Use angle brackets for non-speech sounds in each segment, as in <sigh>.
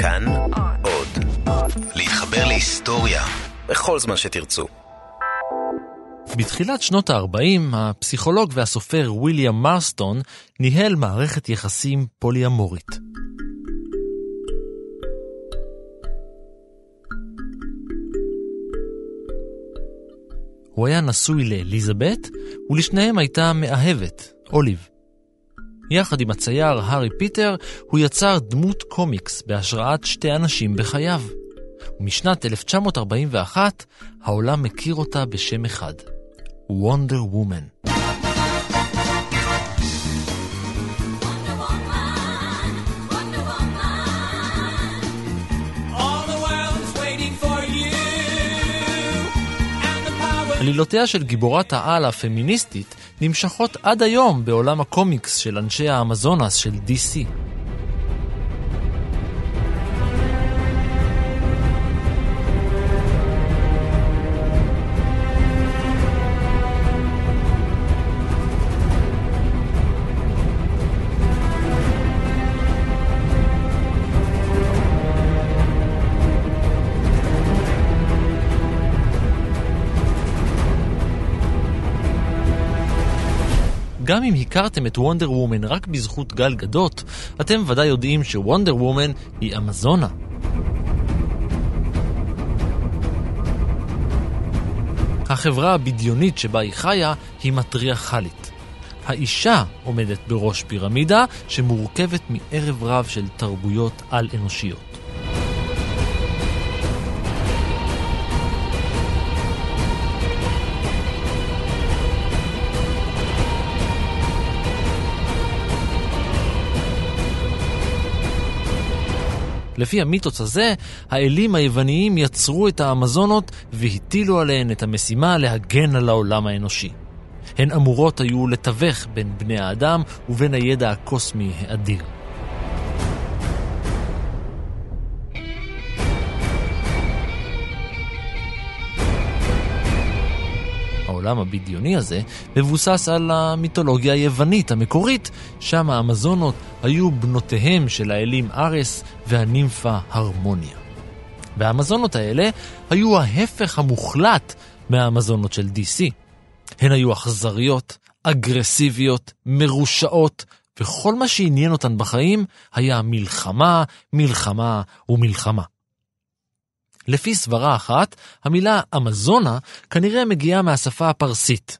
כאן עוד. להתחבר להיסטוריה בכל זמן שתרצו. בתחילת שנות ה-40, הפסיכולוג והסופר ויליאם מרסטון ניהל מערכת יחסים פוליאמורית. הוא היה נשוי לאליזבת, ולשניהם הייתה מאהבת, אוליב. יחד עם הצייר הארי פיטר, הוא יצר דמות קומיקס בהשראת שתי אנשים בחייו. ומשנת 1941, העולם מכיר אותה בשם אחד, וונדר וומן. עלילותיה של גיבורת העל הפמיניסטית נמשכות עד היום בעולם הקומיקס של אנשי האמזונס של DC. גם אם הכרתם את וונדר וומן רק בזכות גל גדות, אתם ודאי יודעים שוונדר וומן היא אמזונה. החברה הבדיונית שבה היא חיה היא מטריארכלית. האישה עומדת בראש פירמידה שמורכבת מערב רב של תרבויות על-אנושיות. לפי המיתוס הזה, האלים היווניים יצרו את האמזונות והטילו עליהן את המשימה להגן על העולם האנושי. הן אמורות היו לתווך בין בני האדם ובין הידע הקוסמי האדיר. העולם הבדיוני הזה מבוסס על המיתולוגיה היוונית המקורית, שם האמזונות היו בנותיהם של האלים ארס והנימפה הרמוניה. והאמזונות האלה היו ההפך המוחלט מהאמזונות של DC. הן היו אכזריות, אגרסיביות, מרושעות, וכל מה שעניין אותן בחיים היה מלחמה, מלחמה ומלחמה. לפי סברה אחת, המילה אמזונה כנראה מגיעה מהשפה הפרסית.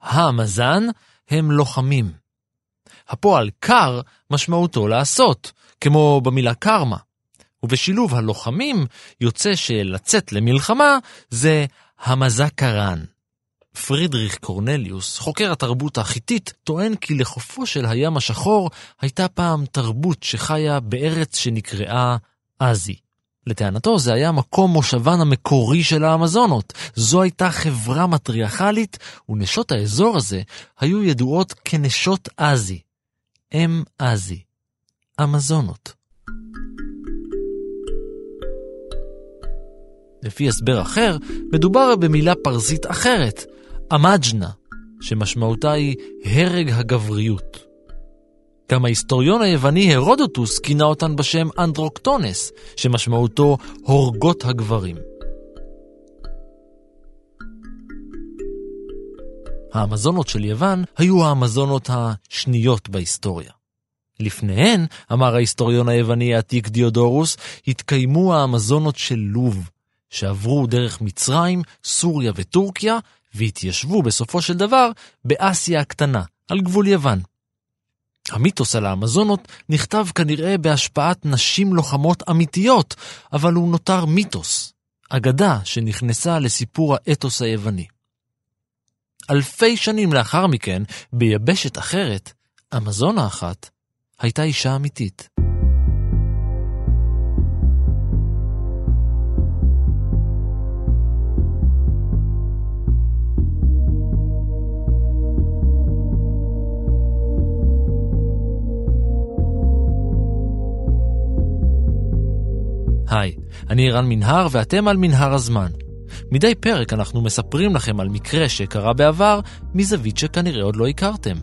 האמזן הם לוחמים. הפועל קר משמעותו לעשות, כמו במילה קרמה. ובשילוב הלוחמים יוצא שלצאת למלחמה זה המזה קרן. פרידריך קורנליוס, חוקר התרבות החיתית, טוען כי לחופו של הים השחור הייתה פעם תרבות שחיה בארץ שנקראה אזי. לטענתו זה היה מקום מושבן המקורי של האמזונות. זו הייתה חברה מטריארכלית, ונשות האזור הזה היו ידועות כנשות אזי. אם אזי. אמזונות. לפי הסבר אחר, מדובר במילה פרסית אחרת, אמג'נה, שמשמעותה היא הרג הגבריות. גם ההיסטוריון היווני הרודוטוס כינה אותן בשם אנדרוקטונס, שמשמעותו הורגות הגברים. האמזונות של יוון היו האמזונות השניות בהיסטוריה. לפניהן, אמר ההיסטוריון היווני העתיק דיודורוס, התקיימו האמזונות של לוב, שעברו דרך מצרים, סוריה וטורקיה, והתיישבו בסופו של דבר באסיה הקטנה, על גבול יוון. המיתוס על האמזונות נכתב כנראה בהשפעת נשים לוחמות אמיתיות, אבל הוא נותר מיתוס, אגדה שנכנסה לסיפור האתוס היווני. אלפי שנים לאחר מכן, ביבשת אחרת, אמזונה אחת הייתה אישה אמיתית. היי, אני ערן מנהר ואתם על מנהר הזמן. מדי פרק אנחנו מספרים לכם על מקרה שקרה בעבר מזווית שכנראה עוד לא הכרתם.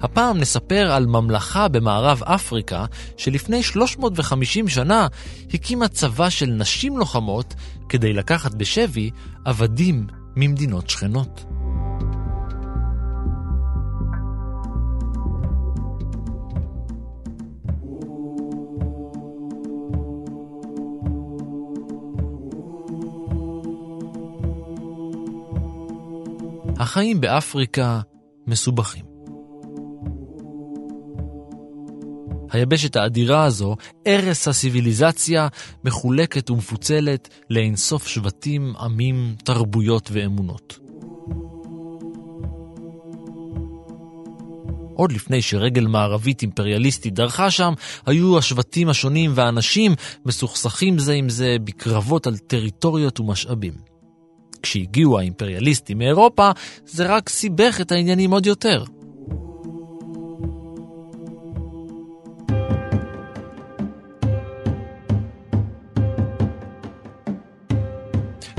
הפעם נספר על ממלכה במערב אפריקה שלפני 350 שנה הקימה צבא של נשים לוחמות כדי לקחת בשבי עבדים ממדינות שכנות. החיים באפריקה מסובכים. היבשת האדירה הזו, ערש הסיביליזציה, מחולקת ומפוצלת לאינסוף שבטים, עמים, תרבויות ואמונות. עוד לפני שרגל מערבית אימפריאליסטית דרכה שם, היו השבטים השונים והאנשים מסוכסכים זה עם זה בקרבות על טריטוריות ומשאבים. כשהגיעו האימפריאליסטים מאירופה, זה רק סיבך את העניינים עוד יותר.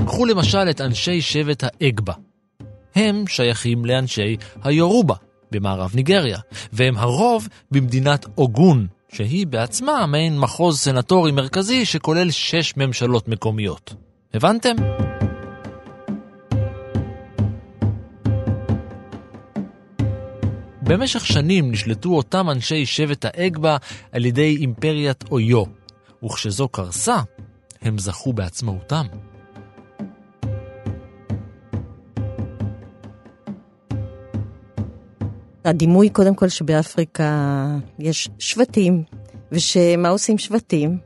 קחו למשל את אנשי שבט האגבה. הם שייכים לאנשי היורובה במערב ניגריה, והם הרוב במדינת אוגון, שהיא בעצמה מעין מחוז סנטורי מרכזי שכולל שש ממשלות מקומיות. הבנתם? במשך שנים נשלטו אותם אנשי שבט האגבה על ידי אימפריית אויו, וכשזו קרסה, הם זכו בעצמאותם. הדימוי קודם כל שבאפריקה יש שבטים, ושמה עושים שבטים?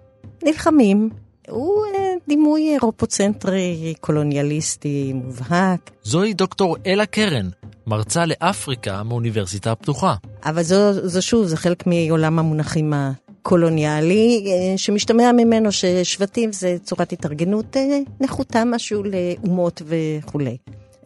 נלחמים. הוא אה, דימוי אירופוצנטרי, קולוניאליסטי, מובהק. זוהי דוקטור אלה קרן, מרצה לאפריקה מאוניברסיטה הפתוחה. אבל זו, זו שוב, זה חלק מעולם המונחים הקולוניאלי, אה, שמשתמע ממנו ששבטים זה צורת התארגנות אה, נחותה משהו לאומות וכולי.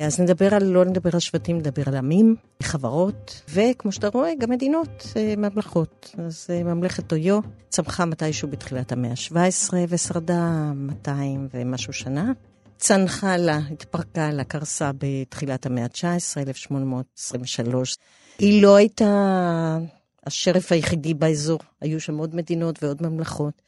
אז נדבר על, לא נדבר על שבטים, נדבר על עמים, חברות, וכמו שאתה רואה, גם מדינות, אה, ממלכות. אז ממלכת אויו צמחה מתישהו בתחילת המאה ה-17 ושרדה 200 ומשהו שנה. צנחה לה, התפרקה לה, קרסה בתחילת המאה ה-19, 1823. היא לא הייתה השרף היחידי באזור, היו שם עוד מדינות ועוד ממלכות.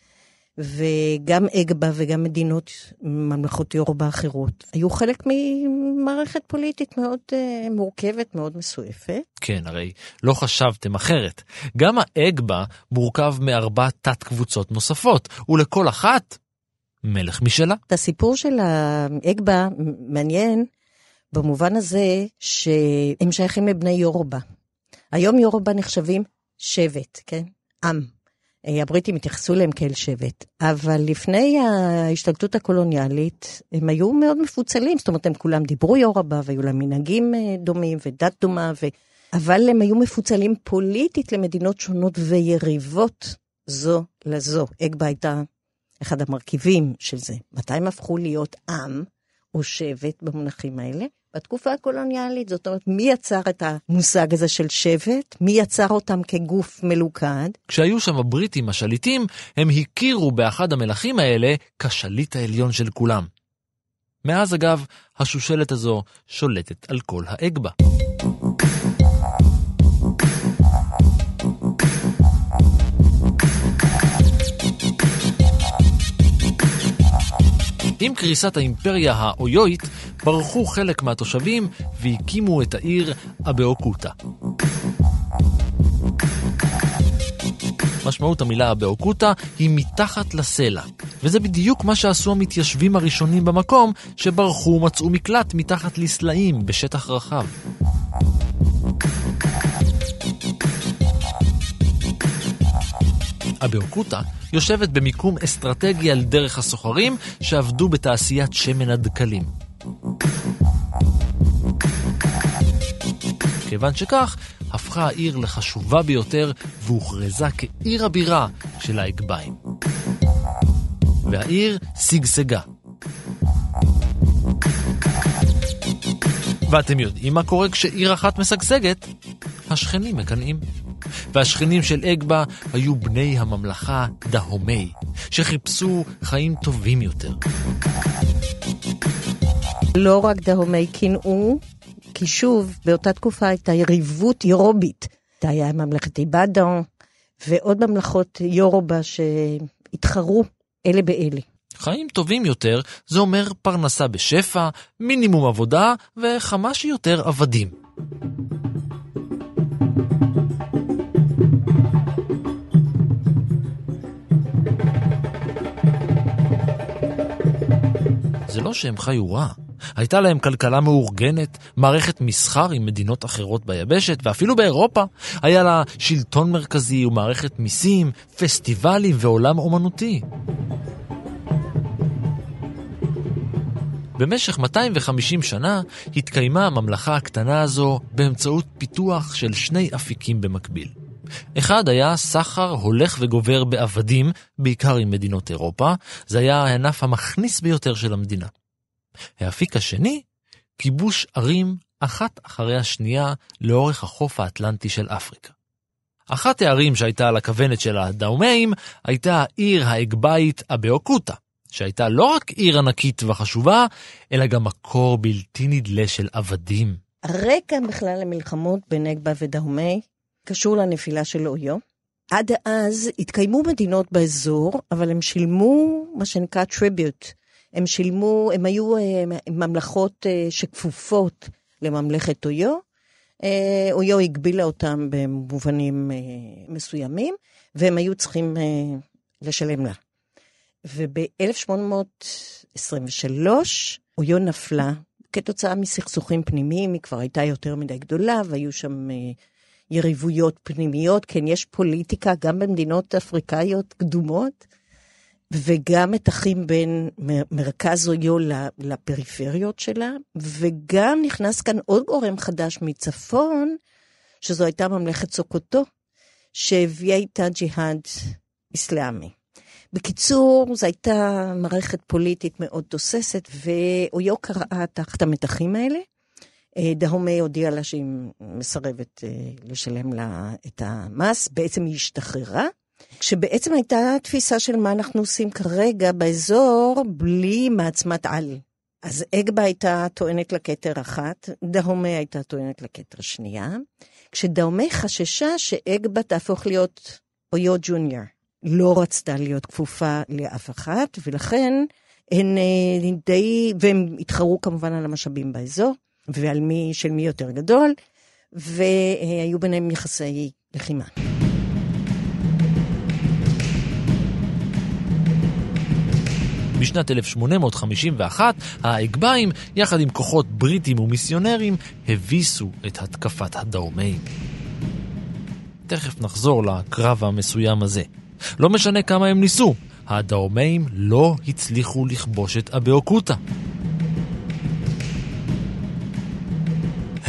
וגם אגבה וגם מדינות, ממלכות יורובה אחרות, היו חלק ממערכת פוליטית מאוד uh, מורכבת, מאוד מסועפת. כן, הרי לא חשבתם אחרת. גם האגבה מורכב מארבע תת-קבוצות נוספות, ולכל אחת מלך משלה. את הסיפור של האגבה מעניין במובן הזה שהם שייכים לבני יורובה. היום יורובה נחשבים שבט, כן? עם. אה, הבריטים התייחסו אליהם כאל שבט, אבל לפני ההשתלטות הקולוניאלית הם היו מאוד מפוצלים, זאת אומרת הם כולם דיברו יורבה והיו להם מנהגים אה, דומים ודת דומה, ו... אבל הם היו מפוצלים פוליטית למדינות שונות ויריבות זו לזו. אגבה הייתה אחד המרכיבים של זה. מתי הם הפכו להיות עם או שבט במונחים האלה? בתקופה הקולוניאלית, זאת אומרת, מי יצר את המושג הזה של שבט? מי יצר אותם כגוף מלוכד? כשהיו שם הבריטים השליטים, הם הכירו באחד המלכים האלה כשליט העליון של כולם. מאז אגב, השושלת הזו שולטת על כל האגבה. עם קריסת האימפריה האויואית, ברחו חלק מהתושבים והקימו את העיר אבאוקוטה. משמעות המילה אבאוקוטה היא מתחת לסלע, וזה בדיוק מה שעשו המתיישבים הראשונים במקום, שברחו ומצאו מקלט מתחת לסלעים בשטח רחב. אבאוקוטה יושבת במיקום אסטרטגי על דרך הסוחרים שעבדו בתעשיית שמן הדקלים. כיוון שכך, הפכה העיר לחשובה ביותר והוכרזה כעיר הבירה של האגביים. והעיר שגשגה. ואתם יודעים מה קורה כשעיר אחת משגשגת? השכנים מקנאים. והשכנים של אגבה היו בני הממלכה דהומי, שחיפשו חיים טובים יותר. לא רק דהומי קינאו, כי שוב, באותה תקופה הייתה יריבות אירובית היה ממלכת איבדון, ועוד ממלכות יורובה שהתחרו אלה באלה. חיים טובים יותר, זה אומר פרנסה בשפע, מינימום עבודה וכמה שיותר עבדים. זה לא שהם חיו רע. הייתה להם כלכלה מאורגנת, מערכת מסחר עם מדינות אחרות ביבשת, ואפילו באירופה היה לה שלטון מרכזי ומערכת מיסים, פסטיבלים ועולם אומנותי. במשך 250 שנה התקיימה הממלכה הקטנה הזו באמצעות פיתוח של שני אפיקים במקביל. אחד היה סחר הולך וגובר בעבדים, בעיקר עם מדינות אירופה, זה היה הענף המכניס ביותר של המדינה. האפיק השני, כיבוש ערים אחת אחרי השנייה לאורך החוף האטלנטי של אפריקה. אחת הערים שהייתה על הכוונת של הדאומיים הייתה העיר האגבאית אבאוקוטה, שהייתה לא רק עיר ענקית וחשובה, אלא גם מקור בלתי נדלה של עבדים. הרקע בכלל למלחמות בין אגבא ודאומי קשור לנפילה של אויו. עד אז התקיימו מדינות באזור, אבל הם שילמו מה שנקרא טריביוט. הם שילמו, הם היו אה, ממלכות אה, שכפופות לממלכת אויו. אה, אויו הגבילה אותם במובנים מסוימים, והם היו צריכים לשלם לה. וב-1823 אויו נפלה כתוצאה מסכסוכים פנימיים, היא כבר הייתה יותר מדי גדולה, והיו שם יריבויות פנימיות. כן, יש פוליטיקה גם במדינות אפריקאיות קדומות, וגם מתחים בין מרכז אויו לפריפריות שלה, וגם נכנס כאן עוד גורם חדש מצפון, שזו הייתה ממלכת סוקוטו, שהביאה איתה ג'יהאד אסלאמי. בקיצור, זו הייתה מערכת פוליטית מאוד תוססת, ואויו קראה תחת המתחים האלה. אה, דהומי הודיעה לה שהיא מסרבת אה, לשלם לה את המס, בעצם היא השתחררה. כשבעצם הייתה תפיסה של מה אנחנו עושים כרגע באזור בלי מעצמת על. אז אגבה הייתה טוענת לכתר אחת, דהומי הייתה טוענת לכתר שנייה, כשדהומי חששה שאגבה תהפוך להיות אויו ג'וניור. לא רצתה להיות כפופה לאף אחת, ולכן הן אה, די, והם התחרו כמובן על המשאבים באזור, ועל מי, של מי יותר גדול, והיו ביניהם יחסי לחימה. בשנת 1851, האגביים, יחד עם כוחות בריטים ומיסיונרים, הביסו את התקפת הדאומיים. תכף נחזור לקרב המסוים הזה. לא משנה כמה הם ניסו, הדאומיים לא הצליחו לכבוש את אבאוקוטה.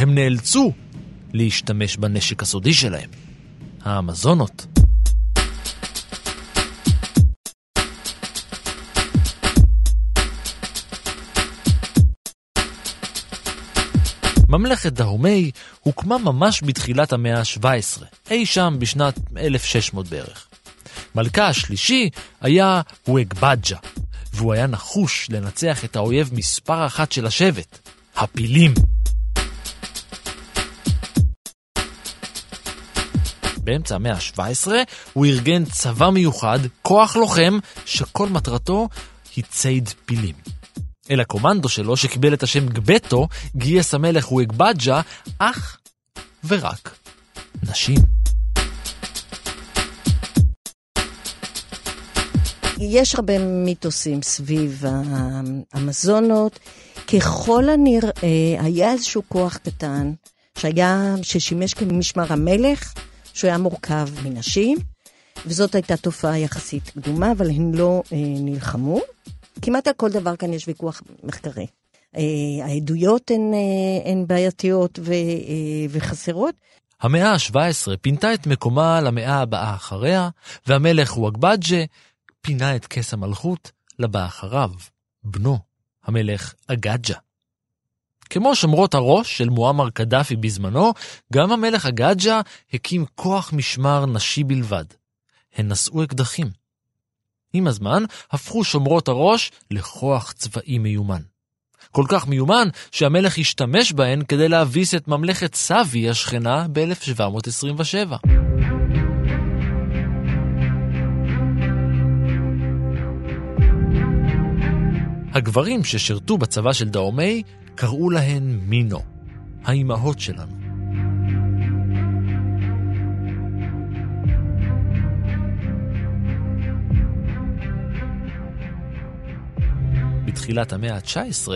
הם נאלצו להשתמש בנשק הסודי שלהם, האמזונות. ממלכת דהומי הוקמה ממש בתחילת המאה ה-17, אי שם בשנת 1600 בערך. מלכה השלישי היה ווגבג'ה, והוא היה נחוש לנצח את האויב מספר אחת של השבט, הפילים. באמצע המאה ה-17 הוא ארגן צבא מיוחד, כוח לוחם, שכל מטרתו היא ציד פילים. אל הקומנדו שלו, שקיבל את השם גבטו, גייס המלך ווגבג'ה אך ורק נשים. יש הרבה מיתוסים סביב המזונות. ככל הנראה, היה איזשהו כוח קטן שהיה, ששימש כמשמר המלך, שהוא היה מורכב מנשים, וזאת הייתה תופעה יחסית קדומה, אבל הן לא אה, נלחמו. כמעט על כל דבר כאן יש ויכוח מחקרי. אה, העדויות הן, אה, הן בעייתיות ו, אה, וחסרות. המאה ה-17 פינתה את מקומה למאה הבאה אחריה, והמלך ווגבג'ה פינה את כס המלכות לבא אחריו, בנו, המלך אגג'ה. כמו שומרות הראש של מועמר קדאפי בזמנו, גם המלך אגג'ה הקים כוח משמר נשי בלבד. הן נשאו אקדחים. עם הזמן הפכו שומרות הראש לכוח צבאי מיומן. כל כך מיומן שהמלך השתמש בהן כדי להביס את ממלכת סאבי השכנה ב-1727. הגברים ששירתו בצבא של דאומי קראו להן מינו, האימהות שלנו. בתחילת המאה ה-19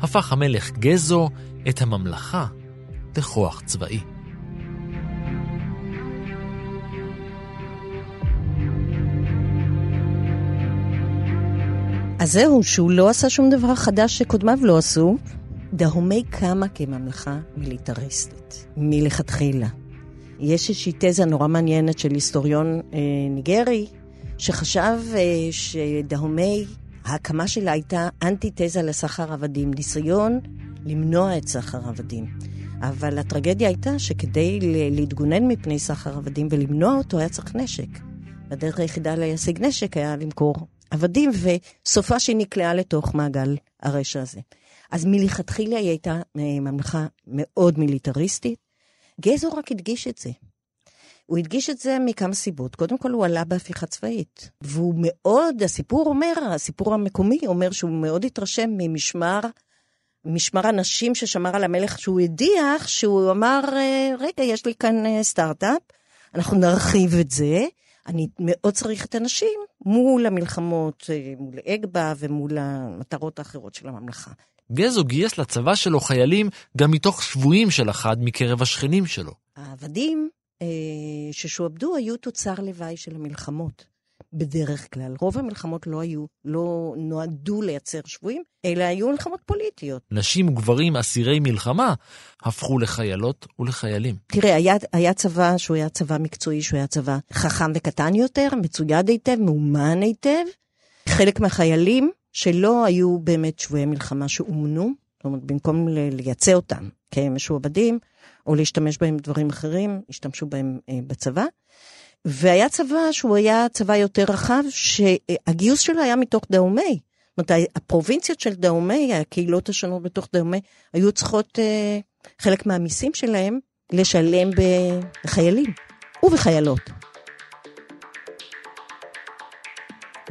הפך המלך גזו את הממלכה לכוח צבאי. אז זהו, שהוא לא עשה שום דבר חדש שקודמיו לא עשו. דהומי קמה כממלכה מיליטריסטית, מלכתחילה. יש איזושהי תזה נורא מעניינת של היסטוריון אה, ניגרי, שחשב אה, שדהומי, ההקמה שלה הייתה אנטי-תזה לסחר עבדים, ניסיון למנוע את סחר עבדים. אבל הטרגדיה הייתה שכדי להתגונן מפני סחר עבדים ולמנוע אותו היה צריך נשק. הדרך היחידה להשיג נשק היה למכור עבדים, וסופה שהיא נקלעה לתוך מעגל הרשע הזה. אז מלכתחילה היא הייתה אה, ממלכה מאוד מיליטריסטית. גזו רק הדגיש את זה. הוא הדגיש את זה מכמה סיבות. קודם כל, הוא עלה בהפיכה צבאית. והוא מאוד, הסיפור אומר, הסיפור המקומי אומר שהוא מאוד התרשם ממשמר, משמר הנשים ששמר על המלך שהוא הדיח, שהוא אמר, אה, רגע, יש לי כאן אה, סטארט-אפ, אנחנו נרחיב את זה, אני מאוד צריך את הנשים מול המלחמות, מול אגבה ומול המטרות האחרות של הממלכה. גזו גייס לצבא שלו חיילים גם מתוך שבויים של אחד מקרב השכנים שלו. העבדים אה, ששועבדו היו תוצר לוואי של המלחמות. בדרך כלל. רוב המלחמות לא היו, לא נועדו לייצר שבויים, אלא היו מלחמות פוליטיות. נשים וגברים אסירי מלחמה הפכו לחיילות ולחיילים. תראה, היה, היה צבא שהוא היה צבא מקצועי, שהוא היה צבא חכם וקטן יותר, מצויד היטב, מאומן היטב. חלק מהחיילים שלא היו באמת שבויי מלחמה שאומנו, זאת אומרת, במקום לייצא אותם כמשועבדים, או להשתמש בהם בדברים אחרים, השתמשו בהם אה, בצבא. והיה צבא שהוא היה צבא יותר רחב, שהגיוס שלו היה מתוך דאומי. זאת אומרת, הפרובינציות של דאומי, הקהילות השונות בתוך דאומי, היו צריכות אה, חלק מהמיסים שלהם לשלם בחיילים ובחיילות.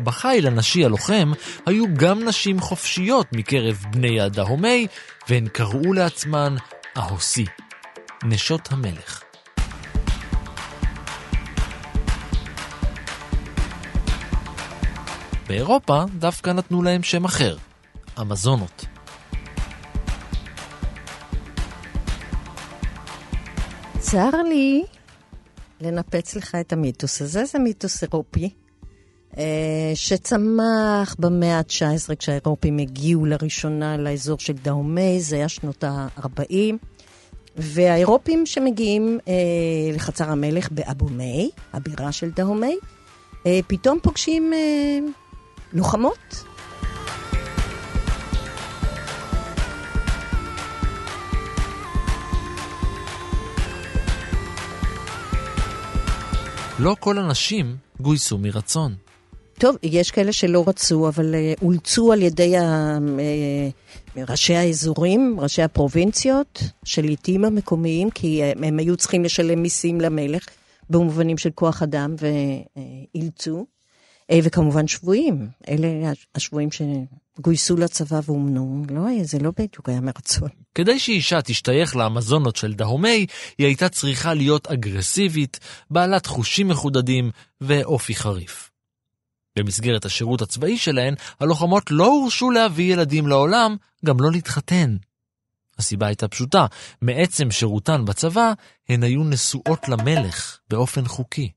בחיל הנשי הלוחם היו גם נשים חופשיות מקרב בני הדהומי, והן קראו לעצמן אהוסי, נשות המלך. באירופה דווקא נתנו להם שם אחר, אמזונות. צר לי לנפץ לך את המיתוס הזה, זה מיתוס אירופי, שצמח במאה ה-19 כשהאירופים הגיעו לראשונה לאזור של דאומי, זה היה שנות ה-40. והאירופים שמגיעים אה, לחצר המלך באבו מי, הבירה של דאומי, אה, פתאום פוגשים אה, לוחמות. לא כל הנשים גויסו מרצון. טוב, יש כאלה שלא רצו, אבל uh, אולצו על ידי ה, uh, ראשי האזורים, ראשי הפרובינציות, שליטים המקומיים, כי הם, הם היו צריכים לשלם מיסים למלך, במובנים של כוח אדם, ואילצו. אה, וכמובן שבויים, אלה השבויים שגויסו לצבא ואומנו, לא זה לא בדיוק היה מרצון. כדי שאישה תשתייך לאמזונות של דהומי, היא הייתה צריכה להיות אגרסיבית, בעלת חושים מחודדים ואופי חריף. במסגרת השירות הצבאי שלהן, הלוחמות לא הורשו להביא ילדים לעולם, גם לא להתחתן. הסיבה הייתה פשוטה, מעצם שירותן בצבא, הן היו נשואות למלך באופן חוקי.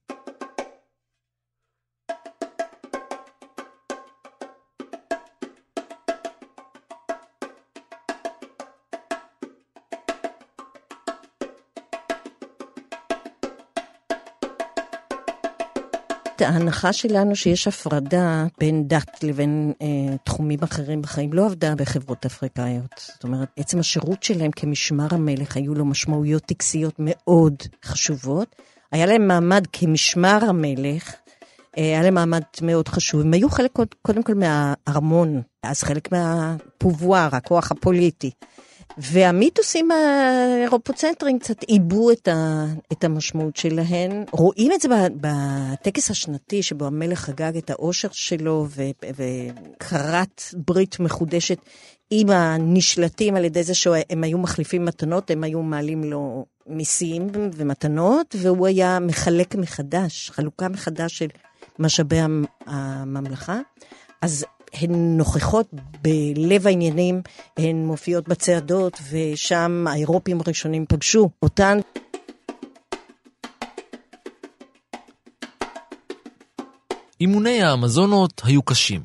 ההנחה שלנו שיש הפרדה בין דת לבין אה, תחומים אחרים בחיים לא עבדה בחברות אפריקאיות. זאת אומרת, עצם השירות שלהם כמשמר המלך היו לו משמעויות טקסיות מאוד חשובות. היה להם מעמד כמשמר המלך, היה להם מעמד מאוד חשוב. הם היו חלק קודם כל מהארמון, אז חלק מהפובואר, הכוח הפוליטי. והמיתוסים האירופוצנטרים קצת עיבו את, ה, את המשמעות שלהן. רואים את זה בטקס השנתי שבו המלך חגג את האושר שלו וכרת ברית מחודשת עם הנשלטים על ידי זה שהם היו מחליפים מתנות, הם היו מעלים לו מיסים ומתנות, והוא היה מחלק מחדש, חלוקה מחדש של משאבי הממלכה. אז הן נוכחות בלב העניינים, הן מופיעות בצעדות, ושם האירופים הראשונים פגשו אותן. אימוני האמזונות היו קשים.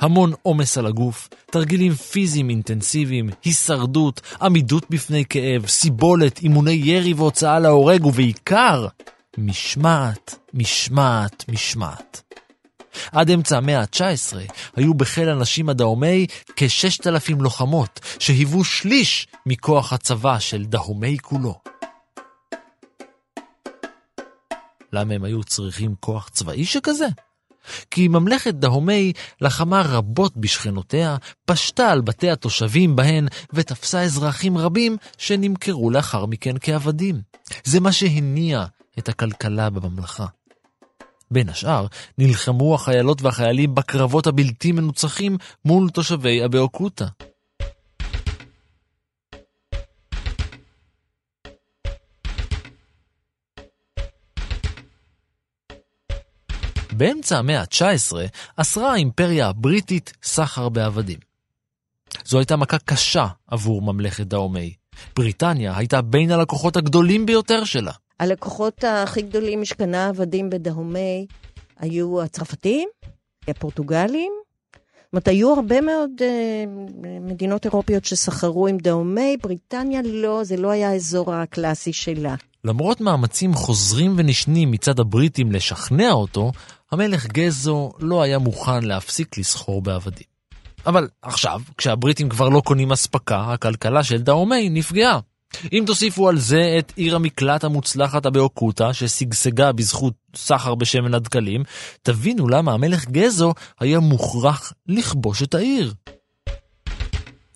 המון עומס על הגוף, תרגילים פיזיים אינטנסיביים, הישרדות, עמידות בפני כאב, סיבולת, אימוני ירי והוצאה להורג, ובעיקר, משמעת, משמעת, משמעת. עד אמצע המאה ה-19 היו בחיל הנשים הדהומי כ-6,000 לוחמות, שהיוו שליש מכוח הצבא של דהומי כולו. למה הם היו צריכים כוח צבאי שכזה? כי ממלכת דהומי לחמה רבות בשכנותיה, פשטה על בתי התושבים בהן ותפסה אזרחים רבים שנמכרו לאחר מכן כעבדים. זה מה שהניע את הכלכלה בממלכה. בין השאר, נלחמו החיילות והחיילים בקרבות הבלתי מנוצחים מול תושבי אבאוקוטה. באמצע המאה ה-19 אסרה האימפריה הבריטית סחר בעבדים. זו הייתה מכה קשה עבור ממלכת דאומי. בריטניה הייתה בין הלקוחות הגדולים ביותר שלה. הלקוחות הכי גדולים משכנה העבדים בדהומי היו הצרפתים, הפורטוגלים. זאת אומרת, היו הרבה מאוד אה, מדינות אירופיות שסחרו עם דהומי, בריטניה לא, זה לא היה האזור הקלאסי שלה. למרות מאמצים חוזרים ונשנים מצד הבריטים לשכנע אותו, המלך גזו לא היה מוכן להפסיק לסחור בעבדים. אבל עכשיו, כשהבריטים כבר לא קונים אספקה, הכלכלה של דאומי נפגעה. אם תוסיפו על זה את עיר המקלט המוצלחת הבאוקוטה, ששגשגה בזכות סחר בשמן הדקלים, תבינו למה המלך גזו היה מוכרח לכבוש את העיר.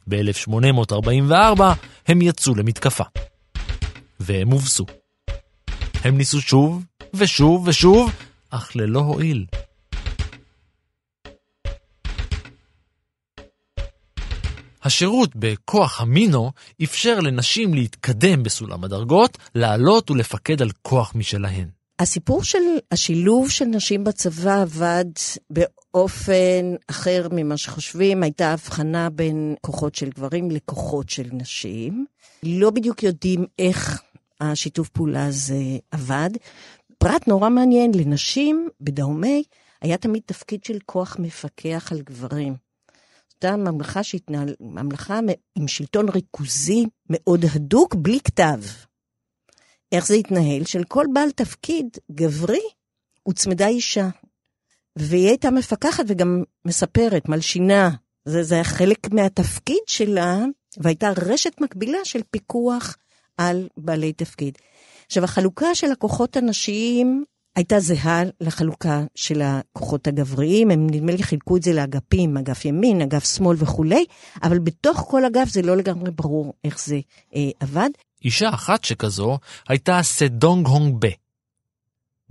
ב-1844 הם יצאו למתקפה. והם הובסו. הם ניסו שוב ושוב ושוב, אך ללא הועיל. השירות בכוח המינו אפשר לנשים להתקדם בסולם הדרגות, לעלות ולפקד על כוח משלהן. הסיפור של השילוב של נשים בצבא עבד באופן אחר ממה שחושבים. הייתה הבחנה בין כוחות של גברים לכוחות של נשים. לא בדיוק יודעים איך השיתוף פעולה הזה עבד. פרט נורא מעניין, לנשים בדאומי היה תמיד תפקיד של כוח מפקח על גברים. הייתה ממלכה שהתנהל, ממלכה עם שלטון ריכוזי מאוד הדוק, בלי כתב. איך זה התנהל? של כל בעל תפקיד גברי הוצמדה אישה. והיא הייתה מפקחת וגם מספרת, מלשינה. זה, זה היה חלק מהתפקיד שלה, והייתה רשת מקבילה של פיקוח על בעלי תפקיד. עכשיו, החלוקה של הכוחות הנשיים הייתה זהה לחלוקה של הכוחות הגבריים, הם נדמה לי חילקו את זה לאגפים, אגף ימין, אגף שמאל וכולי, אבל בתוך כל אגף זה לא לגמרי ברור איך זה אה, עבד. אישה אחת שכזו הייתה סדונג הונג בה.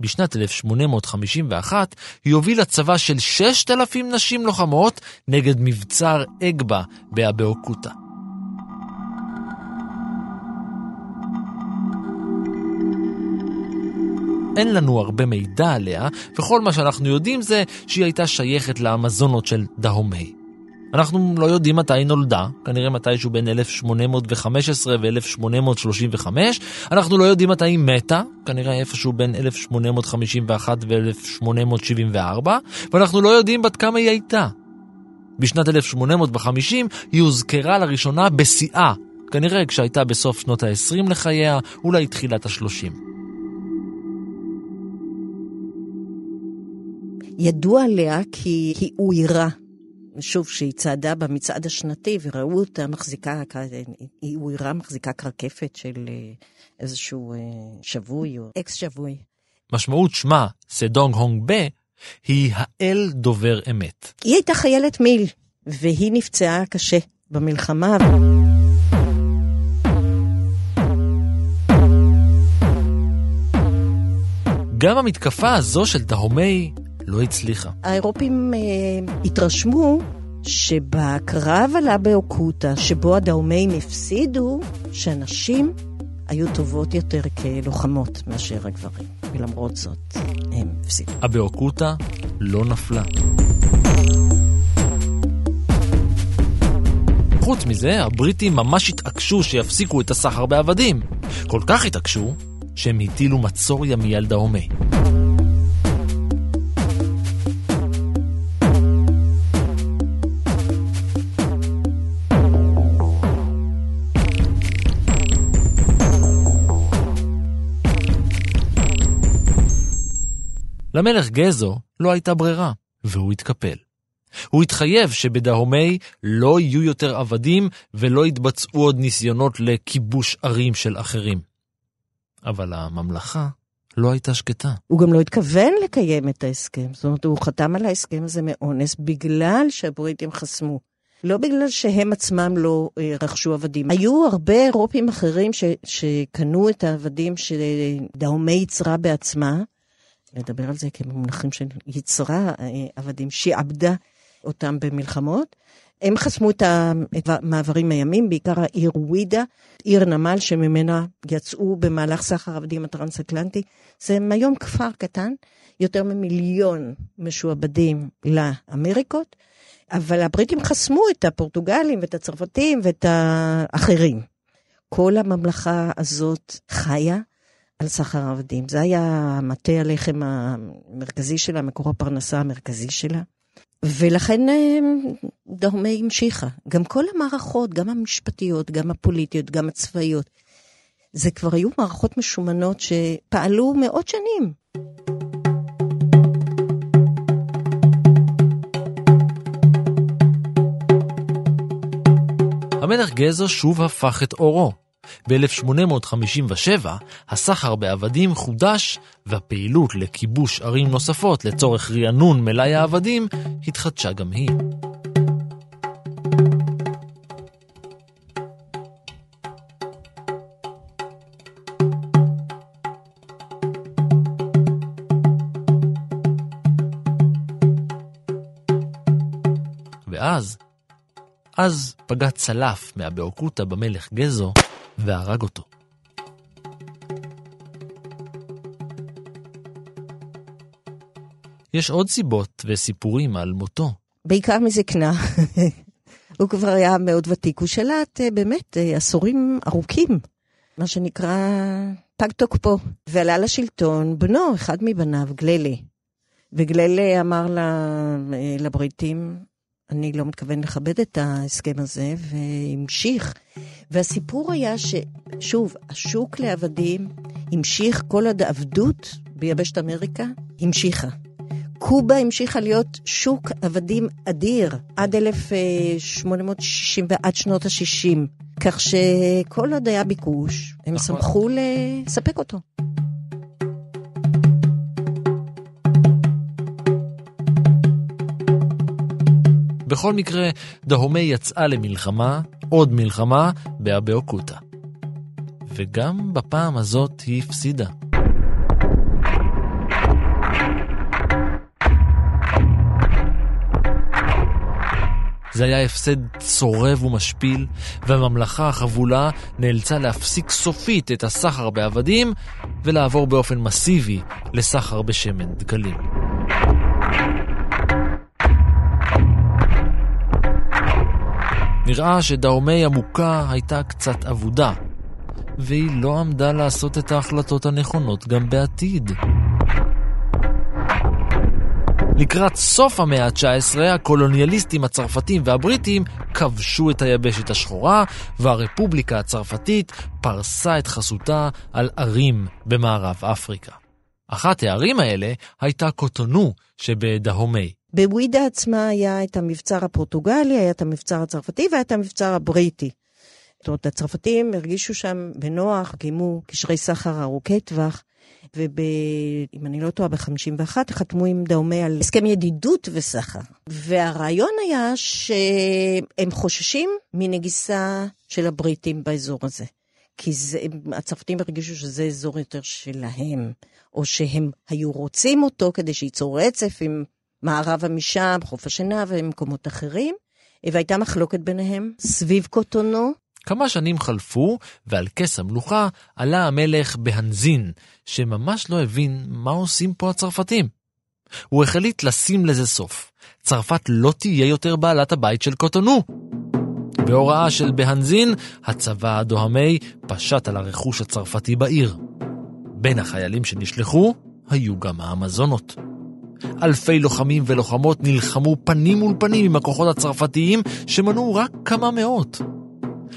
בשנת 1851 היא הובילה צבא של 6,000 נשים לוחמות נגד מבצר אגבה באבאוקוטה. אין לנו הרבה מידע עליה, וכל מה שאנחנו יודעים זה שהיא הייתה שייכת לאמזונות של דהומי. אנחנו לא יודעים מתי היא נולדה, כנראה מתישהו בין 1815 ו-1835, אנחנו לא יודעים מתי היא מתה, כנראה איפשהו בין 1851 ו-1874, ואנחנו לא יודעים בת כמה היא הייתה. בשנת 1850 היא הוזכרה לראשונה בשיאה, כנראה כשהייתה בסוף שנות ה-20 לחייה, אולי תחילת ה-30. ידוע עליה כי היא אוירה. שוב, שהיא צעדה במצעד השנתי וראו אותה מחזיקה, היא אוירה מחזיקה קרקפת של אה, איזשהו אה, שבוי או אקס שבוי. משמעות שמה, סדונג הונג בה, היא האל דובר אמת. היא הייתה חיילת מיל, והיא נפצעה קשה במלחמה. גם המתקפה הזו של דהומי לא הצליחה. האירופים אה, התרשמו שבקרב על אבאוקוטה, שבו הדהומיים הפסידו, שהנשים היו טובות יותר כלוחמות מאשר הגברים, ולמרות זאת הם הפסידו. אבאוקוטה לא נפלה. חוץ מזה, הבריטים ממש התעקשו שיפסיקו את הסחר בעבדים. כל כך התעקשו, שהם הטילו מצור ימי על דהומי. למלך גזו לא הייתה ברירה, והוא התקפל. הוא התחייב שבדהומי לא יהיו יותר עבדים ולא יתבצעו עוד ניסיונות לכיבוש ערים של אחרים. אבל הממלכה לא הייתה שקטה. הוא גם לא התכוון לקיים את ההסכם. זאת אומרת, הוא חתם על ההסכם הזה מאונס בגלל שהבריטים חסמו. לא בגלל שהם עצמם לא אה, רכשו עבדים. היו הרבה אירופים אחרים ש, שקנו את העבדים שדהומי יצרה בעצמה, לדבר על זה כמונחים של יצרה אה, עבדים, שעבדה אותם במלחמות. הם חסמו את המעברים הימים, בעיקר העיר ווידה, עיר נמל שממנה יצאו במהלך סחר עבדים הטרנס-אטלנטי. זה היום כפר קטן, יותר ממיליון משועבדים לאמריקות, אבל הבריטים חסמו את הפורטוגלים ואת הצרפתים ואת האחרים. כל הממלכה הזאת חיה על סחר עבדים. זה היה מטה הלחם המרכזי שלה, מקור הפרנסה המרכזי שלה. ולכן אה, דהומי המשיכה. גם כל המערכות, גם המשפטיות, גם הפוליטיות, גם הצבאיות, זה כבר היו מערכות משומנות שפעלו מאות שנים. המלך גזר שוב הפך את אורו. ב-1857 הסחר בעבדים חודש והפעילות לכיבוש ערים נוספות לצורך רענון מלאי העבדים התחדשה גם היא. ואז, אז פגע צלף מהבאוקוטה במלך גזו והרג אותו. יש עוד סיבות וסיפורים על מותו. בעיקר מזקנה. <laughs> הוא כבר היה מאוד ותיק, הוא שלט אה, באמת אה, עשורים ארוכים, מה שנקרא פג תוקפו, ועלה לשלטון בנו, אחד מבניו, גללי. וגללי אמר אה, לבריטים, אני לא מתכוון לכבד את ההסכם הזה, והמשיך. והסיפור היה ששוב, השוק לעבדים המשיך, כל עוד העבדות ביבשת אמריקה המשיכה. קובה המשיכה להיות שוק עבדים אדיר עד 1860 ועד שנות ה-60, כך שכל עוד היה ביקוש, הם נכון. שמחו לספק אותו. בכל מקרה, דהומי יצאה למלחמה, עוד מלחמה, באבאוקוטה. וגם בפעם הזאת היא הפסידה. זה היה הפסד צורב ומשפיל, והממלכה החבולה נאלצה להפסיק סופית את הסחר בעבדים ולעבור באופן מסיבי לסחר בשמן דקלים. נראה שדאומי המוכה הייתה קצת אבודה, והיא לא עמדה לעשות את ההחלטות הנכונות גם בעתיד. לקראת סוף המאה ה-19, הקולוניאליסטים הצרפתים והבריטים כבשו את היבשת השחורה, והרפובליקה הצרפתית פרסה את חסותה על ערים במערב אפריקה. אחת הערים האלה הייתה קוטונו שבדהומי. בווידה עצמה היה את המבצר הפורטוגלי, היה את המבצר הצרפתי והיה את המבצר הבריטי. זאת אומרת, הצרפתים הרגישו שם בנוח, קיימו קשרי סחר ארוכי טווח, ואם אני לא טועה, ב-51 חתמו עם דאומי על הסכם ידידות וסחר. והרעיון היה שהם חוששים מנגיסה של הבריטים באזור הזה. כי זה, הצרפתים הרגישו שזה אזור יותר שלהם, או שהם היו רוצים אותו כדי שייצור רצף עם מערבה משם, חוף השינה ומקומות אחרים, והייתה מחלוקת ביניהם סביב קוטונו. כמה שנים חלפו, ועל כס המלוכה עלה המלך בהנזין, שממש לא הבין מה עושים פה הצרפתים. הוא החליט לשים לזה סוף. צרפת לא תהיה יותר בעלת הבית של קוטונו. בהוראה של בהנזין, הצבא הדוהמי פשט על הרכוש הצרפתי בעיר. בין החיילים שנשלחו היו גם האמזונות. אלפי לוחמים ולוחמות נלחמו פנים מול פנים עם הכוחות הצרפתיים שמנעו רק כמה מאות.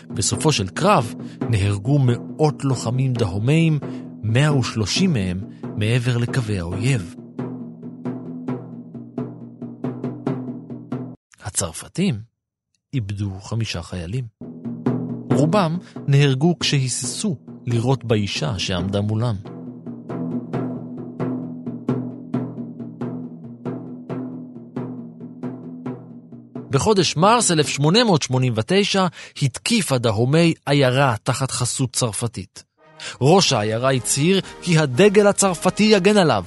בסופו של קרב נהרגו מאות לוחמים דהומיים, 130 מהם מעבר לקווי האויב. הצרפתים איבדו חמישה חיילים. רובם נהרגו כשהיססו לירות באישה שעמדה מולם. בחודש מרס 1889 התקיף הדהומי עיירה תחת חסות צרפתית. ראש העיירה הצהיר כי הדגל הצרפתי יגן עליו.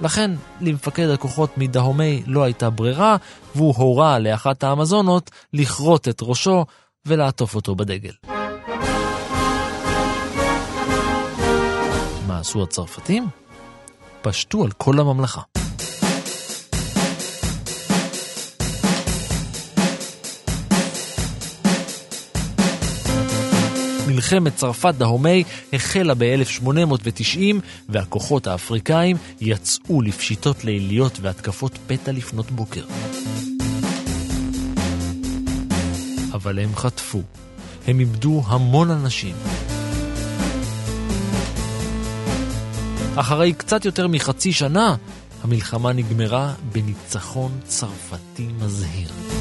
לכן למפקד הכוחות מדהומי לא הייתה ברירה, והוא הורה לאחת האמזונות לכרות את ראשו ולעטוף אותו בדגל. מה עשו הצרפתים? פשטו על כל הממלכה. מלחמת צרפת דהומי החלה ב-1890 והכוחות האפריקאים יצאו לפשיטות ליליות והתקפות פתע לפנות בוקר. אבל הם חטפו. הם איבדו המון אנשים. אחרי קצת יותר מחצי שנה, המלחמה נגמרה בניצחון צרפתי מזהיר.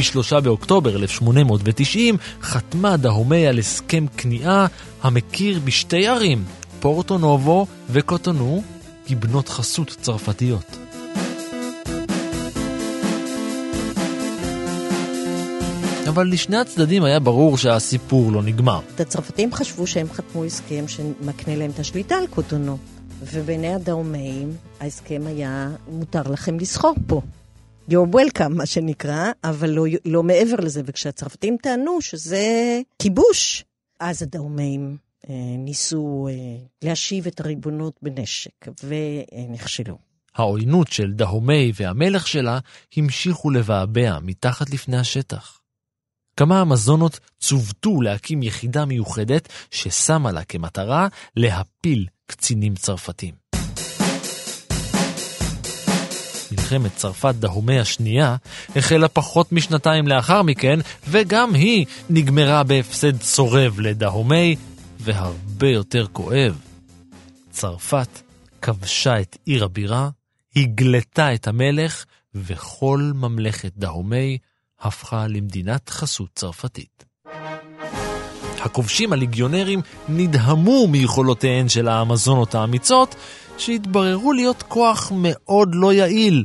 ב-3 באוקטובר 1890 חתמה דהומי על הסכם כניעה המכיר בשתי ערים, פורטו נובו וקוטונו, כבנות חסות צרפתיות. אבל לשני הצדדים היה ברור שהסיפור לא נגמר. הצרפתים חשבו שהם חתמו הסכם שמקנה להם את השליטה על קוטונו, ובעיני הדאומאים ההסכם היה מותר לכם לסחור פה. You're welcome, מה שנקרא, אבל לא, לא מעבר לזה. וכשהצרפתים טענו שזה כיבוש, אז הדאומאים אה, ניסו אה, להשיב את הריבונות בנשק, ונכשלו. העוינות של דהומי והמלך שלה המשיכו לבעבע מתחת לפני השטח. כמה אמזונות צוותו להקים יחידה מיוחדת ששמה לה כמטרה להפיל קצינים צרפתים. מלחמת צרפת דהומי השנייה החלה פחות משנתיים לאחר מכן, וגם היא נגמרה בהפסד צורב לדהומי, והרבה יותר כואב. צרפת כבשה את עיר הבירה, הגלתה את המלך, וכל ממלכת דהומי הפכה למדינת חסות צרפתית. הכובשים הליגיונרים נדהמו מיכולותיהן של האמזונות האמיצות, שהתבררו להיות כוח מאוד לא יעיל.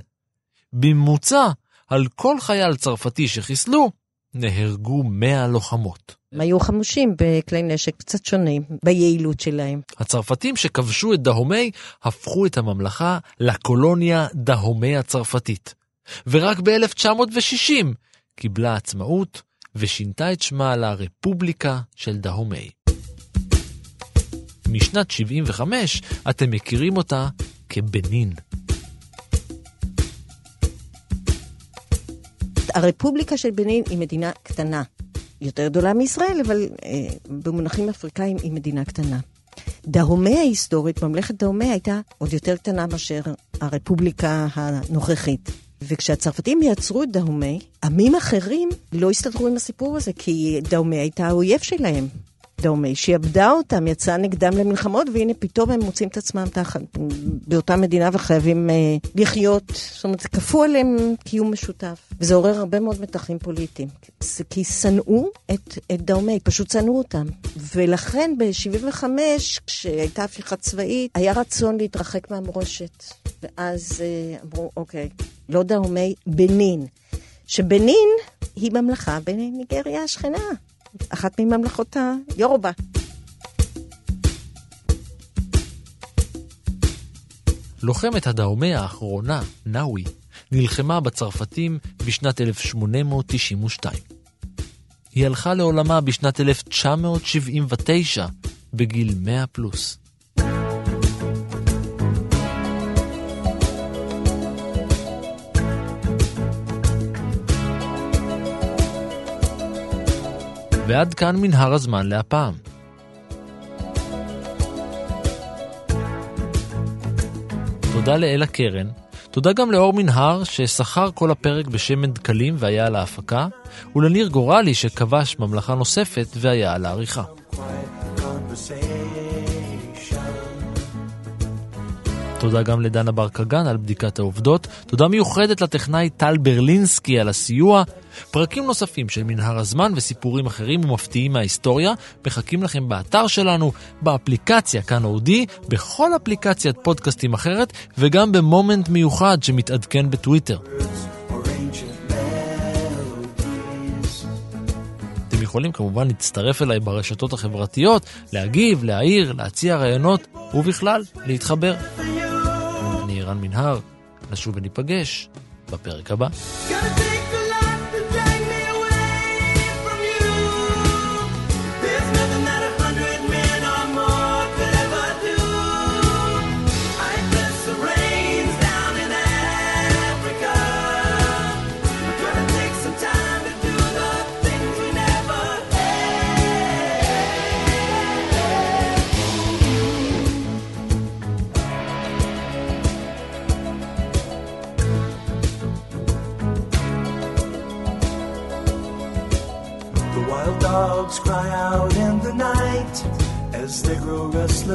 בממוצע, על כל חייל צרפתי שחיסלו, נהרגו 100 לוחמות. הם היו חמושים בכלי נשק קצת שונים ביעילות שלהם. הצרפתים שכבשו את דהומי הפכו את הממלכה לקולוניה דהומי הצרפתית. ורק ב-1960 קיבלה עצמאות ושינתה את שמה לרפובליקה של דהומי. משנת 75 אתם מכירים אותה כבנין. הרפובליקה של בנין היא מדינה קטנה, יותר גדולה מישראל, אבל אה, במונחים אפריקאים היא מדינה קטנה. דהומי ההיסטורית, ממלכת דהומי הייתה עוד יותר קטנה מאשר הרפובליקה הנוכחית. וכשהצרפתים יצרו את דהומי, עמים אחרים לא הסתדרו עם הסיפור הזה, כי דהומי הייתה האויב שלהם. דאומי, שעבדה אותם, יצאה נגדם למלחמות, והנה פתאום הם מוצאים את עצמם תחת, באותה מדינה וחייבים אה, לחיות, זאת אומרת, כפו עליהם קיום משותף. וזה עורר הרבה מאוד מתחים פוליטיים. כי שנאו את, את דאומי, פשוט שנאו אותם. ולכן ב-75, כשהייתה הפיכה צבאית, היה רצון להתרחק מהמורשת. ואז אה, אמרו, אוקיי, לא דאומי, בנין. שבנין היא ממלכה בניגריה השכנה. אחת מממלכות היורובה. לוחמת הדאומה האחרונה, נאווי, נלחמה בצרפתים בשנת 1892. היא הלכה לעולמה בשנת 1979, בגיל 100 פלוס. ועד כאן מנהר הזמן להפעם. תודה לאלה קרן, תודה גם לאור מנהר ששכר כל הפרק בשמן דקלים והיה על ההפקה, ולניר גורלי שכבש ממלכה נוספת והיה על העריכה. תודה גם לדנה בר קגן על בדיקת העובדות. תודה מיוחדת לטכנאי טל ברלינסקי על הסיוע. פרקים נוספים של מנהר הזמן וסיפורים אחרים ומפתיעים מההיסטוריה מחכים לכם באתר שלנו, באפליקציה כאן אודי, בכל אפליקציית פודקאסטים אחרת וגם במומנט מיוחד שמתעדכן בטוויטר. אתם יכולים כמובן להצטרף אליי ברשתות החברתיות, להגיב, להעיר, להציע רעיונות ובכלל להתחבר. רן מנהר, נשוב וניפגש בפרק הבא.